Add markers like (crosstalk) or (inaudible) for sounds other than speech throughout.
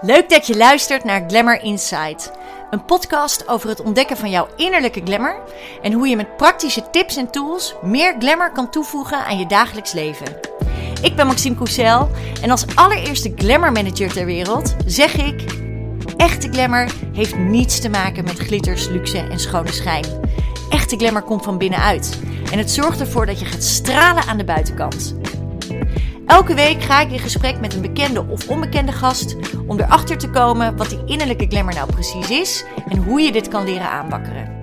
Leuk dat je luistert naar Glamour Insight. Een podcast over het ontdekken van jouw innerlijke glamour en hoe je met praktische tips en tools meer glamour kan toevoegen aan je dagelijks leven. Ik ben Maxime Coussel en als allereerste glamour manager ter wereld zeg ik: echte glamour heeft niets te maken met glitters, luxe en schone schijn. Echte glamour komt van binnenuit en het zorgt ervoor dat je gaat stralen aan de buitenkant. Elke week ga ik in gesprek met een bekende of onbekende gast om erachter te komen wat die innerlijke glamour nou precies is en hoe je dit kan leren aanbakkeren.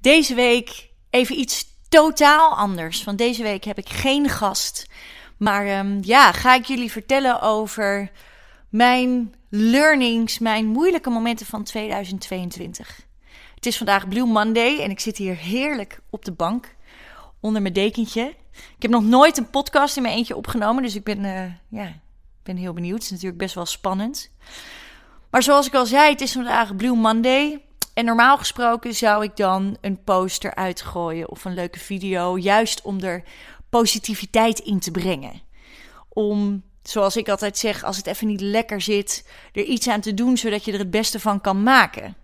Deze week even iets totaal anders. Want deze week heb ik geen gast. Maar um, ja, ga ik jullie vertellen over mijn learnings, mijn moeilijke momenten van 2022. Het is vandaag Blue Monday en ik zit hier heerlijk op de bank onder mijn dekentje. Ik heb nog nooit een podcast in mijn eentje opgenomen, dus ik ben, uh, ja, ben heel benieuwd. Het is natuurlijk best wel spannend. Maar zoals ik al zei, het is vandaag Blue Monday. En normaal gesproken zou ik dan een poster uitgooien of een leuke video, juist om er positiviteit in te brengen. Om, zoals ik altijd zeg, als het even niet lekker zit, er iets aan te doen zodat je er het beste van kan maken.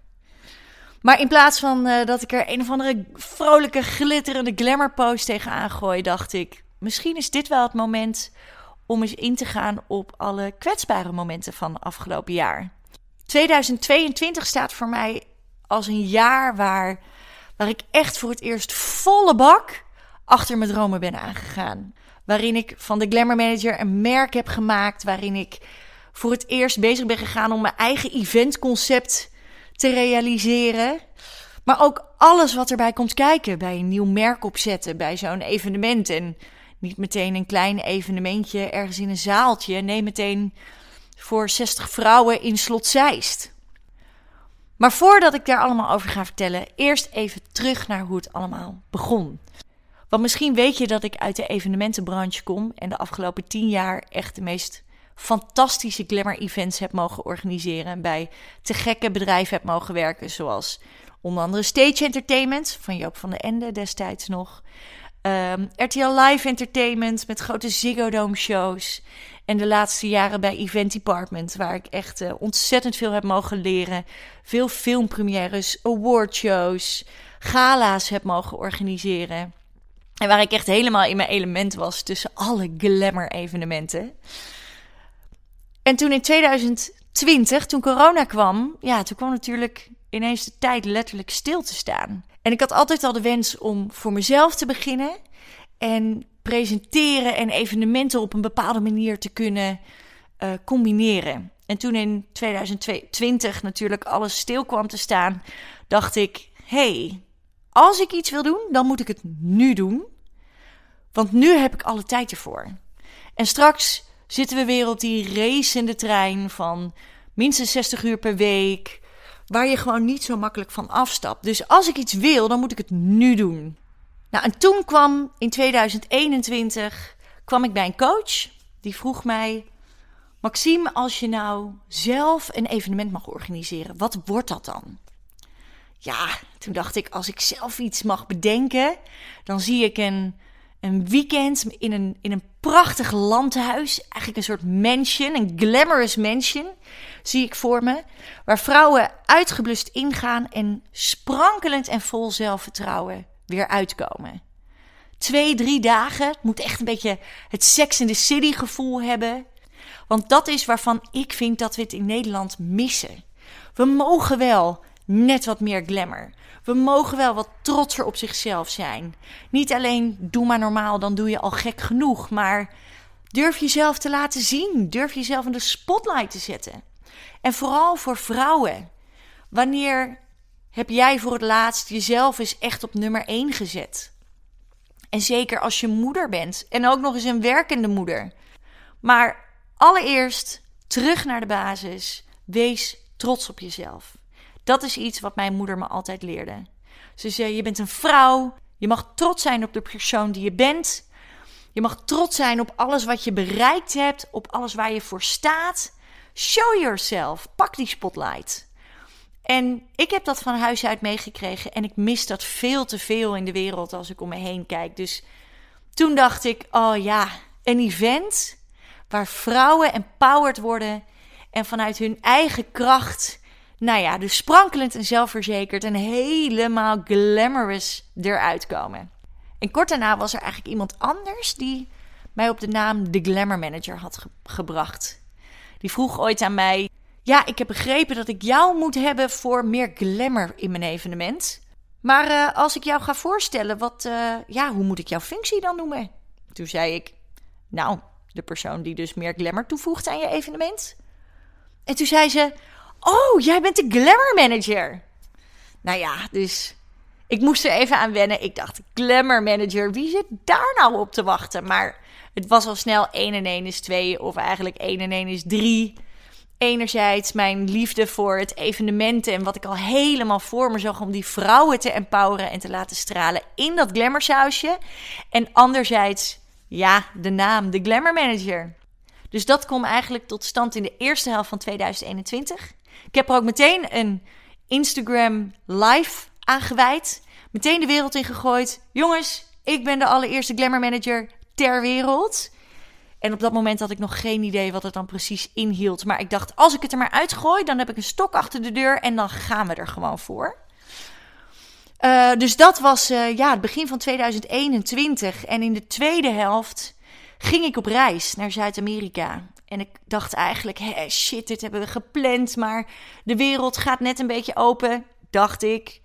Maar in plaats van uh, dat ik er een of andere vrolijke, glitterende glamour post tegenaan gooi, dacht ik: misschien is dit wel het moment om eens in te gaan op alle kwetsbare momenten van afgelopen jaar. 2022 staat voor mij als een jaar waar, waar ik echt voor het eerst volle bak achter mijn dromen ben aangegaan. Waarin ik van de Glamour Manager een merk heb gemaakt. Waarin ik voor het eerst bezig ben gegaan om mijn eigen eventconcept te realiseren. Maar ook alles wat erbij komt kijken bij een nieuw merk opzetten, bij zo'n evenement. En niet meteen een klein evenementje ergens in een zaaltje. Nee, meteen voor 60 vrouwen in Slot Zeist. Maar voordat ik daar allemaal over ga vertellen, eerst even terug naar hoe het allemaal begon. Want misschien weet je dat ik uit de evenementenbranche kom en de afgelopen tien jaar echt de meest fantastische glamour events heb mogen organiseren. En bij te gekke bedrijven heb mogen werken, zoals onder andere Stage Entertainment van Joop van den Ende destijds nog. Ehm, RTL Live Entertainment met grote Ziggo Dome shows. En de laatste jaren bij Event Department, waar ik echt uh, ontzettend veel heb mogen leren. Veel filmpremières, awardshows, gala's heb mogen organiseren. En waar ik echt helemaal in mijn element was tussen alle glamour evenementen. En toen in 2020, toen corona kwam, ja, toen kwam natuurlijk ineens de tijd letterlijk stil te staan. En ik had altijd al de wens om voor mezelf te beginnen en presenteren en evenementen op een bepaalde manier te kunnen uh, combineren. En toen in 2020 natuurlijk alles stil kwam te staan, dacht ik: hey, als ik iets wil doen, dan moet ik het nu doen. Want nu heb ik alle tijd ervoor. En straks zitten we weer op die racende trein van minstens 60 uur per week, waar je gewoon niet zo makkelijk van afstapt. Dus als ik iets wil, dan moet ik het nu doen. Nou, en toen kwam in 2021 kwam ik bij een coach die vroeg mij: Maxime, als je nou zelf een evenement mag organiseren, wat wordt dat dan? Ja, toen dacht ik, als ik zelf iets mag bedenken, dan zie ik een een weekend in een, in een prachtig landhuis. Eigenlijk een soort mansion, een glamorous mansion, zie ik voor me. Waar vrouwen uitgeblust ingaan en sprankelend en vol zelfvertrouwen weer uitkomen. Twee, drie dagen. Het moet echt een beetje het Sex in the City gevoel hebben. Want dat is waarvan ik vind dat we het in Nederland missen. We mogen wel net wat meer glamour. We mogen wel wat trotser op zichzelf zijn. Niet alleen doe maar normaal, dan doe je al gek genoeg. Maar durf jezelf te laten zien. Durf jezelf in de spotlight te zetten. En vooral voor vrouwen. Wanneer heb jij voor het laatst jezelf eens echt op nummer 1 gezet? En zeker als je moeder bent. En ook nog eens een werkende moeder. Maar allereerst terug naar de basis. Wees trots op jezelf. Dat is iets wat mijn moeder me altijd leerde. Ze zei: Je bent een vrouw. Je mag trots zijn op de persoon die je bent. Je mag trots zijn op alles wat je bereikt hebt, op alles waar je voor staat. Show yourself. Pak die spotlight. En ik heb dat van huis uit meegekregen en ik mis dat veel te veel in de wereld als ik om me heen kijk. Dus toen dacht ik: Oh ja, een event waar vrouwen empowered worden En vanuit hun eigen kracht, nou ja, dus sprankelend en zelfverzekerd en helemaal glamorous eruit komen. En kort daarna was er eigenlijk iemand anders die mij op de naam de Glamour Manager had gebracht. Die vroeg ooit aan mij: Ja, ik heb begrepen dat ik jou moet hebben voor meer glamour in mijn evenement. Maar uh, als ik jou ga voorstellen, wat, uh, ja, hoe moet ik jouw functie dan noemen? Toen zei ik: Nou, de persoon die dus meer glamour toevoegt aan je evenement. En toen zei ze: Oh, jij bent de Glamour Manager. Nou ja, dus ik moest er even aan wennen. Ik dacht, Glamour Manager, wie zit daar nou op te wachten? Maar het was al snel 1 en 1 is 2, of eigenlijk 1 en 1 is 3. Enerzijds mijn liefde voor het evenementen en wat ik al helemaal voor me zag om die vrouwen te empoweren en te laten stralen in dat glamoursausje. En anderzijds, ja, de naam, de Glamour Manager. Dus dat kwam eigenlijk tot stand in de eerste helft van 2021. Ik heb er ook meteen een Instagram live aangeweid. Meteen de wereld in gegooid. Jongens, ik ben de allereerste glamour manager ter wereld. En op dat moment had ik nog geen idee wat het dan precies inhield. Maar ik dacht, als ik het er maar uitgooi, dan heb ik een stok achter de deur en dan gaan we er gewoon voor. Uh, dus dat was uh, ja, het begin van 2021. En in de tweede helft ging ik op reis naar Zuid-Amerika. En ik dacht eigenlijk, hey, shit, dit hebben we gepland, maar de wereld gaat net een beetje open, dacht ik.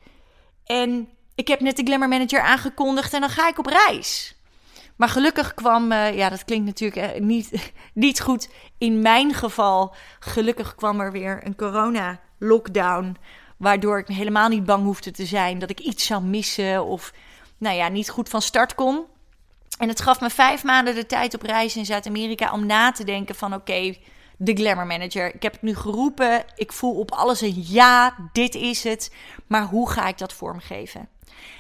En ik heb net de Glamour Manager aangekondigd en dan ga ik op reis. Maar gelukkig kwam, uh, ja, dat klinkt natuurlijk uh, niet, (laughs) niet goed in mijn geval. Gelukkig kwam er weer een corona-lockdown. Waardoor ik helemaal niet bang hoefde te zijn dat ik iets zou missen of, nou ja, niet goed van start kon. En het gaf me vijf maanden de tijd op reis in Zuid-Amerika om na te denken van oké, de Glamour Manager. Ik heb het nu geroepen. Ik voel op alles een ja, dit is het. Maar hoe ga ik dat vormgeven?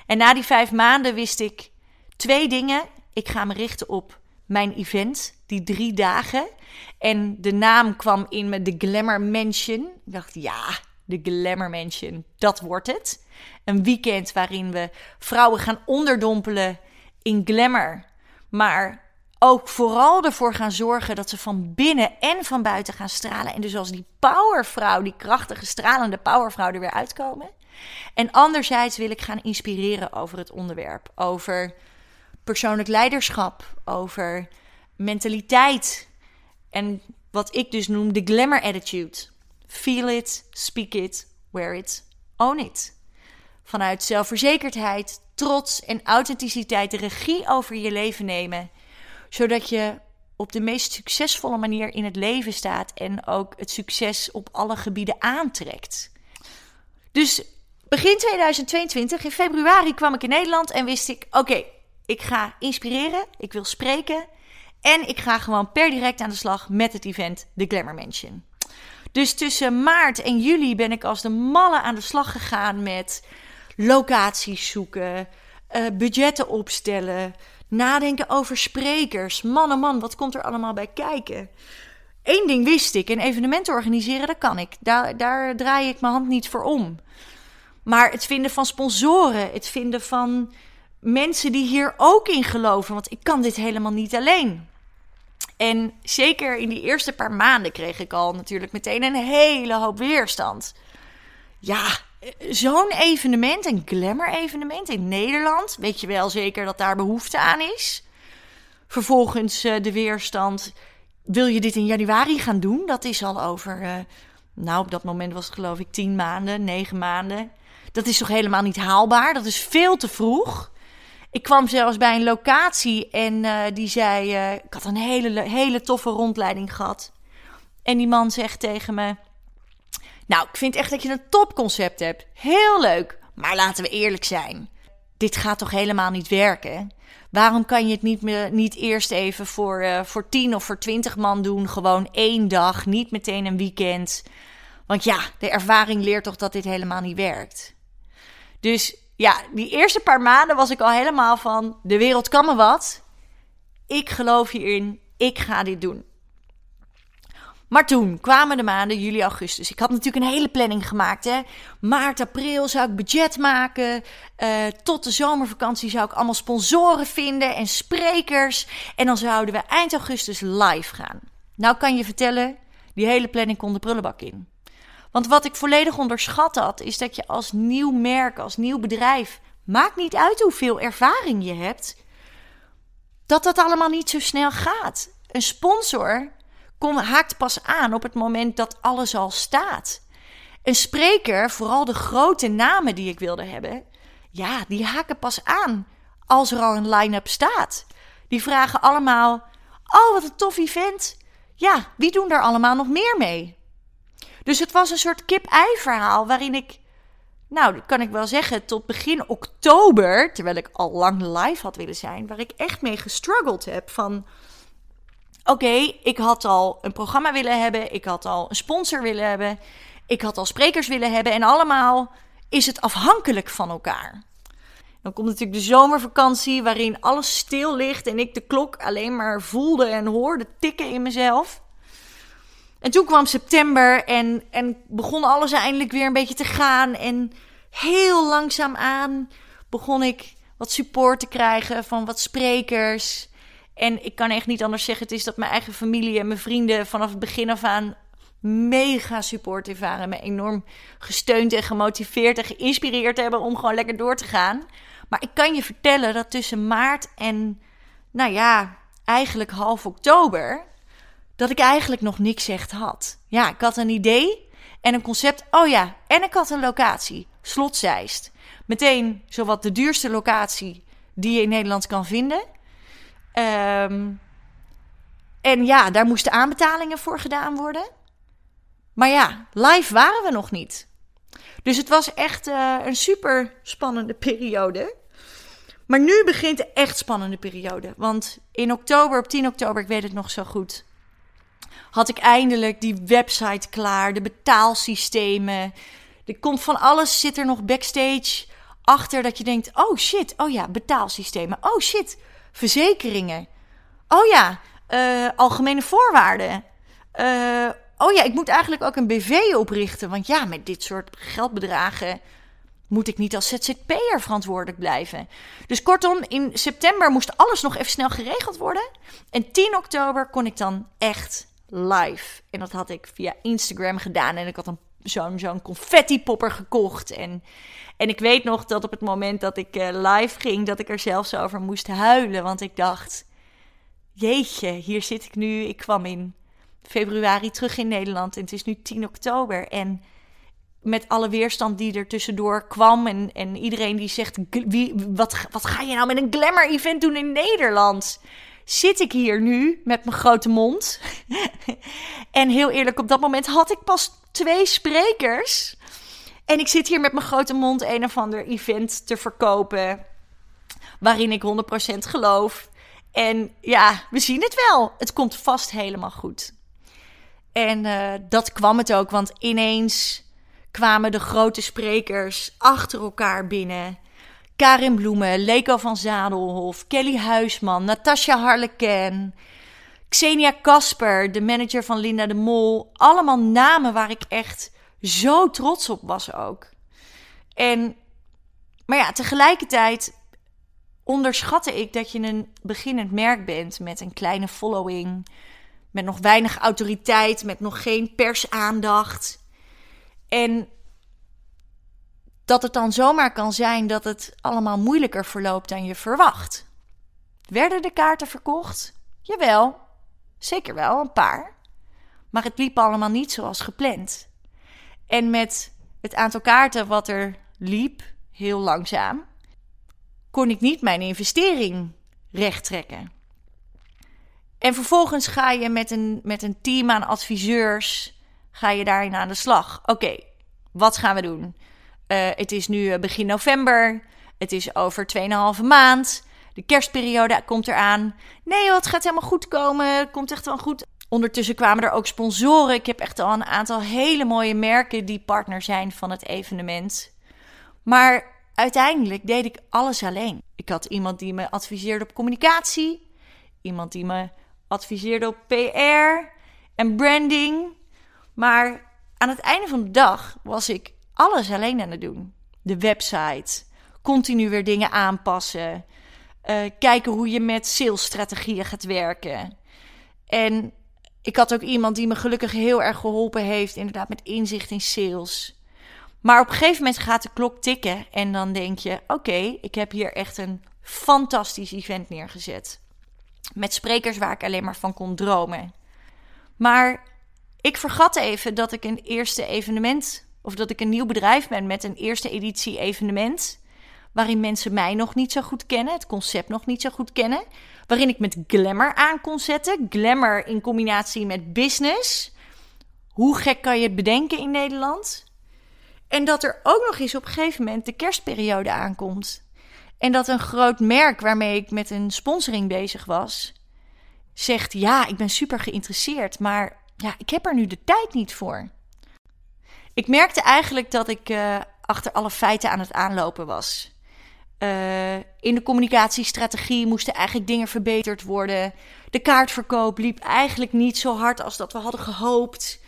En na die vijf maanden wist ik twee dingen. Ik ga me richten op mijn event, die drie dagen. En de naam kwam in me, de Glamour Mansion. Ik dacht, ja, de Glamour Mansion, dat wordt het. Een weekend waarin we vrouwen gaan onderdompelen in glamour. Maar ook vooral ervoor gaan zorgen dat ze van binnen en van buiten gaan stralen. En dus als die powervrouw, die krachtige, stralende powervrouw er weer uitkomen. En anderzijds wil ik gaan inspireren over het onderwerp. Over persoonlijk leiderschap, over mentaliteit. En wat ik dus noem de glamour attitude. Feel it, speak it, wear it, own it. Vanuit zelfverzekerdheid, trots en authenticiteit de regie over je leven nemen zodat je op de meest succesvolle manier in het leven staat en ook het succes op alle gebieden aantrekt. Dus begin 2022, in februari, kwam ik in Nederland en wist ik: oké, ik ga inspireren, ik wil spreken en ik ga gewoon per direct aan de slag met het event The Glamour Mansion. Dus tussen maart en juli ben ik als de malle aan de slag gegaan met locaties zoeken, uh, budgetten opstellen, Nadenken over sprekers. Man oh man, wat komt er allemaal bij kijken? Eén ding wist ik: een evenement organiseren, dat kan ik. Daar, daar draai ik mijn hand niet voor om. Maar het vinden van sponsoren, het vinden van mensen die hier ook in geloven. Want ik kan dit helemaal niet alleen. En zeker in die eerste paar maanden kreeg ik al natuurlijk meteen een hele hoop weerstand. Ja, zo'n evenement, een glamour-evenement in Nederland, weet je wel zeker dat daar behoefte aan is. Vervolgens uh, de weerstand. Wil je dit in januari gaan doen? Dat is al over. Uh, nou, op dat moment was het geloof ik tien maanden, negen maanden. Dat is toch helemaal niet haalbaar? Dat is veel te vroeg. Ik kwam zelfs bij een locatie en uh, die zei: Ik had een hele, hele toffe rondleiding gehad. En die man zegt tegen me: nou, ik vind echt dat je een topconcept hebt. Heel leuk. Maar laten we eerlijk zijn. Dit gaat toch helemaal niet werken? Waarom kan je het niet, niet eerst even voor, uh, voor 10 of voor 20 man doen? Gewoon één dag, niet meteen een weekend. Want ja, de ervaring leert toch dat dit helemaal niet werkt. Dus ja, die eerste paar maanden was ik al helemaal van: de wereld kan me wat. Ik geloof hierin. Ik ga dit doen. Maar toen kwamen de maanden juli, augustus. Ik had natuurlijk een hele planning gemaakt. Hè? Maart, april zou ik budget maken. Uh, tot de zomervakantie zou ik allemaal sponsoren vinden en sprekers. En dan zouden we eind augustus live gaan. Nou kan je vertellen, die hele planning kon de prullenbak in. Want wat ik volledig onderschat had, is dat je als nieuw merk, als nieuw bedrijf, maakt niet uit hoeveel ervaring je hebt, dat dat allemaal niet zo snel gaat. Een sponsor kom, haakt pas aan op het moment dat alles al staat. Een spreker, vooral de grote namen die ik wilde hebben, ja, die haken pas aan als er al een line-up staat. Die vragen allemaal: Oh, wat een tof event. Ja, wie doen daar allemaal nog meer mee? Dus het was een soort kip-ei verhaal waarin ik, nou, kan ik wel zeggen, tot begin oktober, terwijl ik al lang live had willen zijn, waar ik echt mee gestruggeld heb van Oké, ik had al een programma willen hebben, ik had al een sponsor willen hebben, ik had al sprekers willen hebben en allemaal is het afhankelijk van elkaar. Dan komt natuurlijk de zomervakantie waarin alles stil ligt en ik de klok alleen maar voelde en hoorde tikken in mezelf. En toen kwam september en, en begon alles eindelijk weer een beetje te gaan. En heel langzaam aan begon ik wat support te krijgen van wat sprekers. En ik kan echt niet anders zeggen. Het is dat mijn eigen familie en mijn vrienden vanaf het begin af aan mega supportief waren. Me enorm gesteund en gemotiveerd en geïnspireerd hebben om gewoon lekker door te gaan. Maar ik kan je vertellen dat tussen maart en, nou ja, eigenlijk half oktober, dat ik eigenlijk nog niks echt had. Ja, ik had een idee en een concept. Oh ja, en ik had een locatie, Slotzeist. Meteen zowat de duurste locatie die je in Nederland kan vinden. Ehm, en ja, daar moesten aanbetalingen voor gedaan worden. Maar ja, live waren we nog niet. Dus het was echt uh, een super spannende periode. Maar nu begint de echt spannende periode. Want in oktober, op 10 oktober, ik weet het nog zo goed, had ik eindelijk die website klaar, de betaalsystemen. Er komt van alles, zit er nog backstage achter dat je denkt: oh shit, oh ja, betaalsystemen. Oh shit, verzekeringen. Oh ja, uh, algemene voorwaarden. Uh, oh ja, ik moet eigenlijk ook een BV oprichten. Want ja, met dit soort geldbedragen moet ik niet als ZZP'er verantwoordelijk blijven. Dus kortom, in september moest alles nog even snel geregeld worden. En 10 oktober kon ik dan echt live. En dat had ik via Instagram gedaan. En ik had een, zo'n zo'n confetti-popper gekocht. En, en ik weet nog dat op het moment dat ik uh, live ging, dat ik er zelfs over moest huilen. Want ik dacht, jeetje, hier zit ik nu. Ik kwam in februari terug in Nederland en het is nu 10 oktober. En met alle weerstand die er tussendoor kwam. En, en iedereen die zegt: wie, wat, wat ga je nou met een glamour-event doen in Nederland? Zit ik hier nu met mijn grote mond? (laughs) en heel eerlijk, op dat moment had ik pas twee sprekers. En ik zit hier met mijn grote mond een of ander event te verkopen. Waarin ik 100% geloof. En ja, we zien het wel. Het komt vast helemaal goed. En uh, dat kwam het ook, want ineens kwamen de grote sprekers achter elkaar binnen. Karin Bloemen, Leko van Zadelhof, Kelly Huisman, Natasja Harleken, Xenia Kasper, de manager van Linda de Mol. Allemaal namen waar ik echt zo trots op was ook. En, maar ja, tegelijkertijd onderschatte ik dat je een beginnend merk bent met een kleine following, met nog weinig autoriteit, met nog geen persaandacht. En dat het dan zomaar kan zijn dat het allemaal moeilijker verloopt dan je verwacht. Werden de kaarten verkocht? Jawel, zeker wel, een paar. Maar het liep allemaal niet zoals gepland. En met het aantal kaarten wat er liep, heel langzaam, kon ik niet mijn investering recht trekken. En vervolgens ga je met een, met een team aan adviseurs ga je daarin aan de slag. Oké, wat gaan we doen? Uh, het is nu eh, begin november. Het is over 2,5 maand. De kerstperiode komt eraan. Nee, het gaat helemaal goed komen. Het komt echt wel goed. Ondertussen kwamen er ook sponsoren. Ik heb echt al een aantal hele mooie merken die partner zijn van het evenement. Maar uiteindelijk deed ik alles alleen. Ik had iemand die me adviseerde op communicatie, iemand die me adviseerde op PR en branding. Maar aan het einde van de dag was ik alles alleen aan het doen. De website, continu weer dingen aanpassen, uh, kijken hoe je met salesstrategieën gaat werken. En ik had ook iemand die me gelukkig heel erg geholpen heeft, inderdaad met inzicht in sales. Maar op een gegeven moment gaat de klok tikken en dan denk je: oké, ik heb hier echt een fantastisch event neergezet. Met sprekers waar ik alleen maar van kon dromen. Maar ik vergat even dat ik een eerste evenement, of dat ik een nieuw bedrijf ben met een eerste editie evenement. Waarin mensen mij nog niet zo goed kennen, het concept nog niet zo goed kennen. Waarin ik met glamour aan kon zetten. Glamour in combinatie met business. Hoe gek kan je het bedenken in Nederland? En dat er ook nog eens op een gegeven moment de kerstperiode aankomt. En dat een groot merk waarmee ik met een sponsoring bezig was, zegt: Ja, ik ben super geïnteresseerd, maar ja, ik heb er nu de tijd niet voor. Ik merkte eigenlijk dat ik uh, achter alle feiten aan het aanlopen was. Uh, in de communicatiestrategie moesten eigenlijk dingen verbeterd worden. De kaartverkoop liep eigenlijk niet zo hard als dat we hadden gehoopt.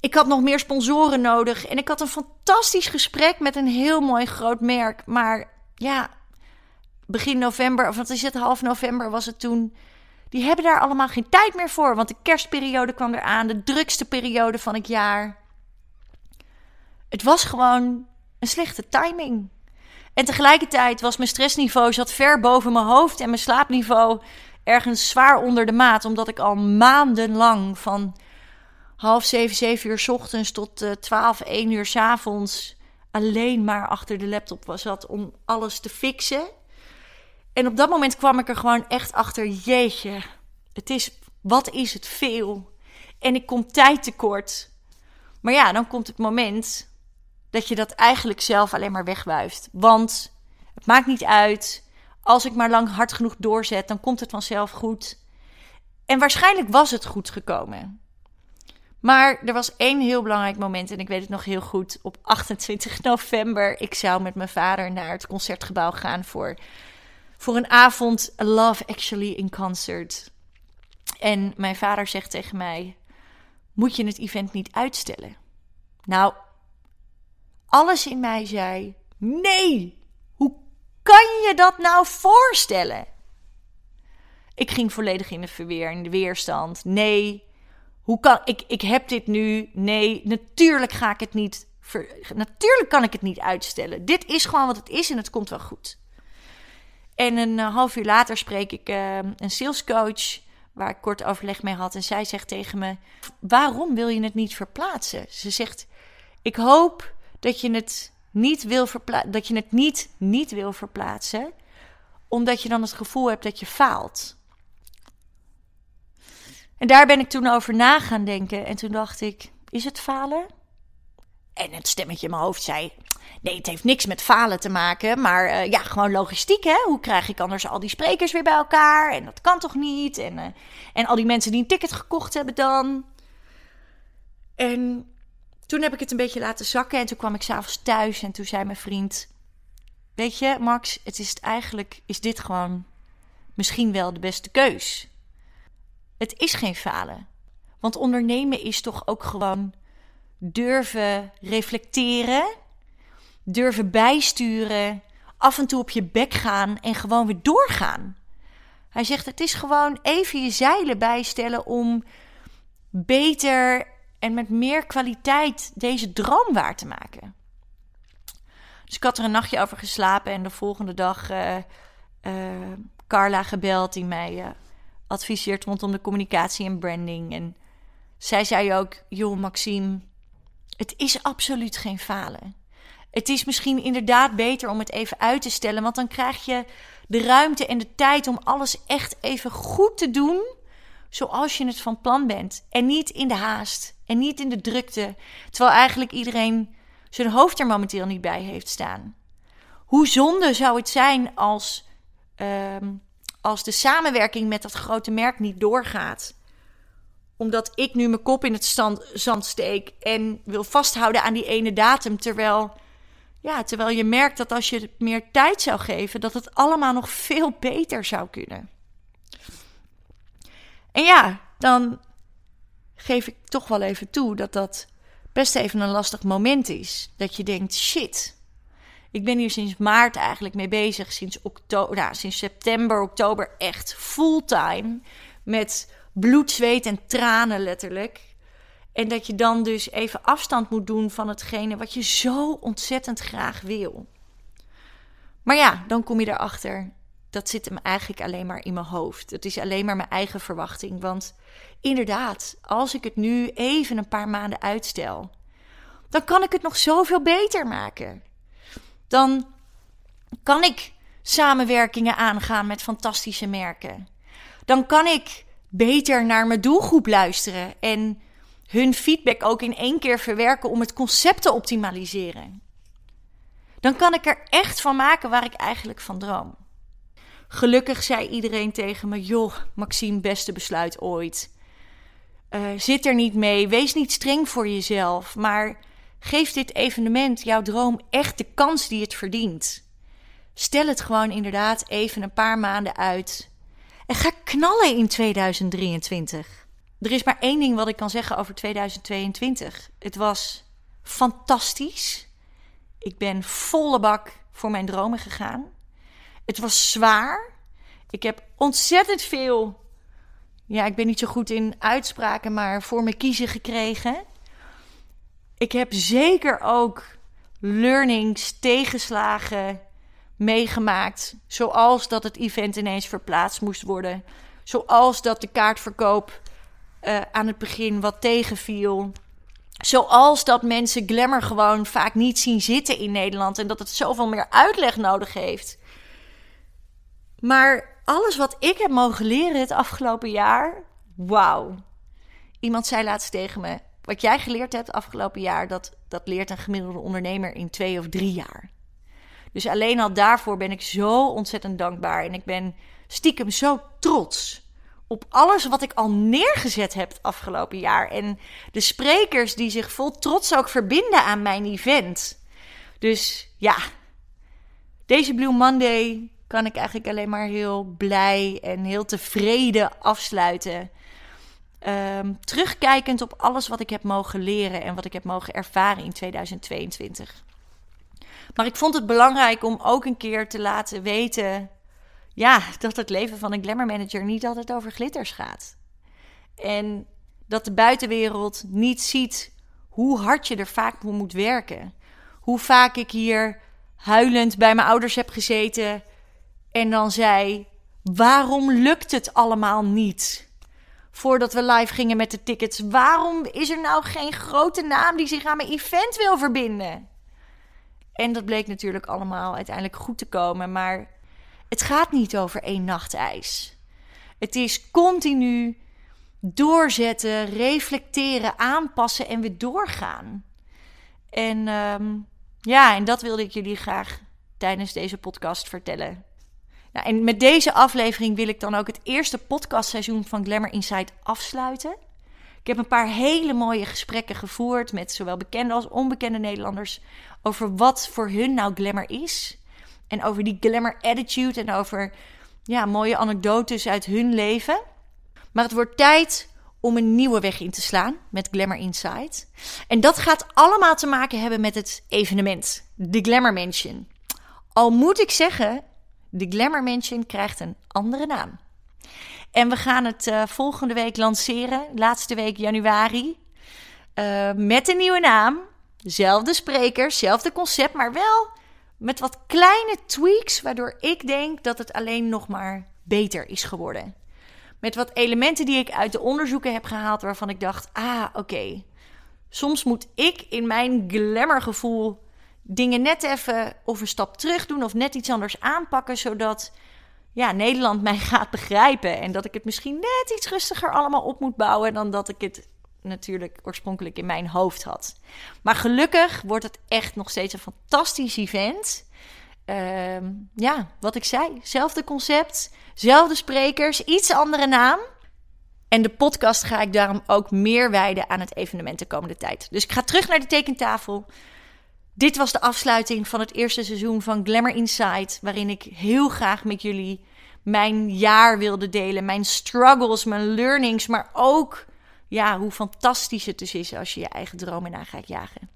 Ik had nog meer sponsoren nodig en ik had een fantastisch gesprek met een heel mooi groot merk. Maar ja, begin november, of wat is het, half november was het toen. Die hebben daar allemaal geen tijd meer voor, want de kerstperiode kwam eraan, de drukste periode van het jaar. Het was gewoon een slechte timing. En tegelijkertijd was mijn stressniveau zat ver boven mijn hoofd en mijn slaapniveau ergens zwaar onder de maat, omdat ik al maandenlang van half zeven, zeven uur ochtends tot uh, twaalf, één uur s avonds alleen maar achter de laptop was zat om alles te fixen. En op dat moment kwam ik er gewoon echt achter, jeetje, het is, wat is het veel? En ik kom tijd tekort. Maar ja, dan komt het moment dat je dat eigenlijk zelf alleen maar wegwuift. Want het maakt niet uit. Als ik maar lang hard genoeg doorzet, dan komt het vanzelf goed. En waarschijnlijk was het goed gekomen. Maar er was één heel belangrijk moment en ik weet het nog heel goed. Op 28 (laughs) november, ik zou met mijn vader naar het concertgebouw gaan voor, voor een avond Love Actually in concert. En mijn vader zegt tegen mij: Moet je het event niet uitstellen? Nou, alles in mij zei: Nee, hoe kan je dat nou voorstellen? Ik ging volledig in de verweer, in de weerstand. Nee, hoe kan ik? Ik heb dit nu. Nee, natuurlijk ga ik het niet. natuurlijk kan ik het niet uitstellen. Dit is gewoon wat het is en het komt wel goed. En een eh, half uur later spreek ik uh, een salescoach waar ik kort overleg mee had. En zij zegt tegen me: Waarom wil je het niet verplaatsen? Ze zegt: Ik hoop dat je het niet wil, verplaatsen, dat je het niet, niet wil verplaatsen, omdat je dan het gevoel hebt dat je faalt. En daar ben ik toen over na gaan denken. En toen dacht ik: is het falen? En het stemmetje in mijn hoofd zei: Nee, het heeft niks met falen te maken. Maar uh, ja, gewoon logistiek. Hè? Hoe krijg ik anders al die sprekers weer bij elkaar? En dat kan toch niet? En, uh, en al die mensen die een ticket gekocht hebben dan. En toen heb ik het een beetje laten zakken. En toen kwam ik s'avonds thuis. En toen zei mijn vriend: Weet je, Max, het is eigenlijk. Is dit gewoon misschien wel de beste keus? Het is geen falen. Want ondernemen is toch ook gewoon durven reflecteren, durven bijsturen, af en toe op je bek gaan en gewoon weer doorgaan. Hij zegt: Het is gewoon even je zeilen bijstellen om beter en met meer kwaliteit deze droom waar te maken. Dus ik had er een nachtje over geslapen en de volgende dag uh, uh, Carla gebeld die mij uh, adviseert rondom de communicatie en branding. En zij zei ook: Joh, Maxime, het is absoluut geen falen. Het is misschien inderdaad beter om het even uit te stellen, want dan krijg je de ruimte en de tijd om alles echt even goed te doen zoals je het van plan bent. En niet in de haast en niet in de drukte, terwijl eigenlijk iedereen zijn hoofd er momenteel niet bij heeft staan. Hoe zonde zou het zijn als, uh, als de samenwerking met dat grote merk niet doorgaat? Omdat ik nu mijn kop in het zand steek en wil vasthouden aan die ene datum, terwijl, ja, terwijl je merkt dat als je meer tijd zou geven, dat het allemaal nog veel beter zou kunnen. En ja, dan geef ik toch wel even toe dat dat best even een lastig moment is. Dat je denkt, shit, ik ben hier sinds maart eigenlijk mee bezig. Sinds, oktober, nou, sinds september, oktober echt fulltime met bloed, zweet en tranen letterlijk. En dat je dan dus even afstand moet doen van hetgene wat je zo ontzettend graag wil. Maar ja, dan kom je erachter. Dat zit hem eigenlijk alleen maar in mijn hoofd. Het is alleen maar mijn eigen verwachting. Want inderdaad, als ik het nu even een paar maanden uitstel, dan kan ik het nog zoveel beter maken. Dan kan ik samenwerkingen aangaan met fantastische merken. Dan kan ik beter naar mijn doelgroep luisteren en hun feedback ook in één keer verwerken om het concept te optimaliseren. Dan kan ik er echt van maken waar ik eigenlijk van droom. Gelukkig zei iedereen tegen me: Joh, Maxime, beste besluit ooit. Uh, zit er niet mee, wees niet streng voor jezelf, maar geef dit evenement, jouw droom, echt de kans die het verdient. Stel het gewoon inderdaad even een paar maanden uit. En ga knallen in 2023. Er is maar één ding wat ik kan zeggen over 2022. Het was fantastisch. Ik ben volle bak voor mijn dromen gegaan. Het was zwaar. Ik heb ontzettend veel. Ja, ik ben niet zo goed in uitspraken, maar voor me kiezen gekregen. Ik heb zeker ook learnings, tegenslagen meegemaakt. Zoals dat het event ineens verplaatst moest worden. Zoals dat de kaartverkoop uh, aan het begin wat tegenviel. Zoals dat mensen glamour gewoon vaak niet zien zitten in Nederland. En dat het zoveel meer uitleg nodig heeft. Maar alles wat ik heb mogen leren het afgelopen jaar. Wauw. Iemand zei laatst tegen me: Wat jij geleerd hebt afgelopen jaar, dat, dat leert een gemiddelde ondernemer in twee of drie jaar. Dus alleen al daarvoor ben ik zo ontzettend dankbaar. En ik ben stiekem zo trots op alles wat ik al neergezet heb het afgelopen jaar. En de sprekers die zich vol trots ook verbinden aan mijn event. Dus ja, deze Blue Monday kan ik eigenlijk alleen maar heel blij en heel tevreden afsluiten. Ehm, terugkijkend op alles wat ik heb mogen leren en wat ik heb mogen ervaren in 2022. Maar ik vond het belangrijk om ook een keer te laten weten ja, dat het leven van een glamour manager niet altijd over glitters gaat. En dat de buitenwereld niet ziet hoe hard je er vaak voor moet werken. Hoe vaak ik hier huilend bij mijn ouders heb gezeten en dan zei: Waarom lukt het allemaal niet? Voordat we live gingen met de tickets, waarom is er nou geen grote naam die zich aan mijn event wil verbinden? En dat bleek natuurlijk allemaal uiteindelijk goed te komen, maar het gaat niet over één nacht ijs. Het is continu doorzetten, reflecteren, aanpassen en weer doorgaan. En ehm, ja, en dat wilde ik jullie graag tijdens deze podcast vertellen. Nou, en met deze aflevering wil ik dan ook het eerste podcastseizoen van Glamour Insight afsluiten. Ik heb een paar hele mooie gesprekken gevoerd met zowel bekende als onbekende Nederlanders over wat voor hun nou glamour is. En over die glamour attitude en over ja, mooie anekdotes uit hun leven. Maar het wordt tijd om een nieuwe weg in te slaan met Glamour Insight. En dat gaat allemaal te maken hebben met het evenement, de Glamour Mansion. Al moet ik zeggen, de Glamour Mansion krijgt een andere naam. En we gaan het uh, volgende week lanceren, laatste week januari. Uh, met een nieuwe naam. Zelfde sprekers, zelfde concept, maar wel met wat kleine tweaks, waardoor ik denk dat het alleen nog maar beter is geworden. Met wat elementen die ik uit de onderzoeken heb gehaald, waarvan ik dacht: ah, oké. Soms moet ik in mijn glamourgevoel dingen net even of een stap terug doen of net iets anders aanpakken, zodat ja, Nederland mij (laughs) gaat begrijpen. En dat ik het misschien net iets rustiger allemaal op moet bouwen dan dat ik het natuurlijk oorspronkelijk in mijn hoofd had. Maar gelukkig wordt het echt nog steeds een fantastisch event. Ehm, ja, wat ik zei, zelfde concept, zelfde sprekers, iets andere naam. En de podcast ga ik daarom ook meer wijden aan het evenement de komende tijd. Dus ik ga terug naar de tekentafel. Dit was de afsluiting van het eerste seizoen van Glamour Insight, waarin ik heel graag met jullie mijn jaar wilde delen, mijn struggles, mijn learnings, maar ook ja, hoe fantastisch het dus is als je je eigen dromen na gaat jagen.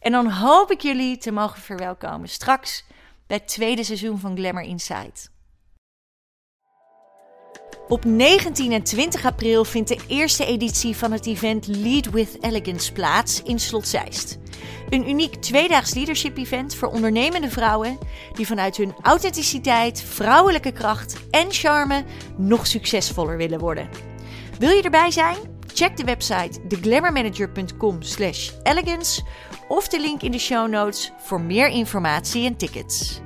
En dan hoop ik jullie te mogen verwelkomen straks bij het tweede seizoen van Glamour Insight. Op 19 en 20 april vindt de eerste editie van het event Lead with Elegance plaats in Slot Zeist. Een uniek tweedaags leadership event voor ondernemende vrouwen die vanuit hun authenticiteit, vrouwelijke kracht en charme nog succesvoller willen worden. Wil je erbij zijn? Check de website theglamourmanager.com/elegance of de link in de show notes voor meer informatie en tickets.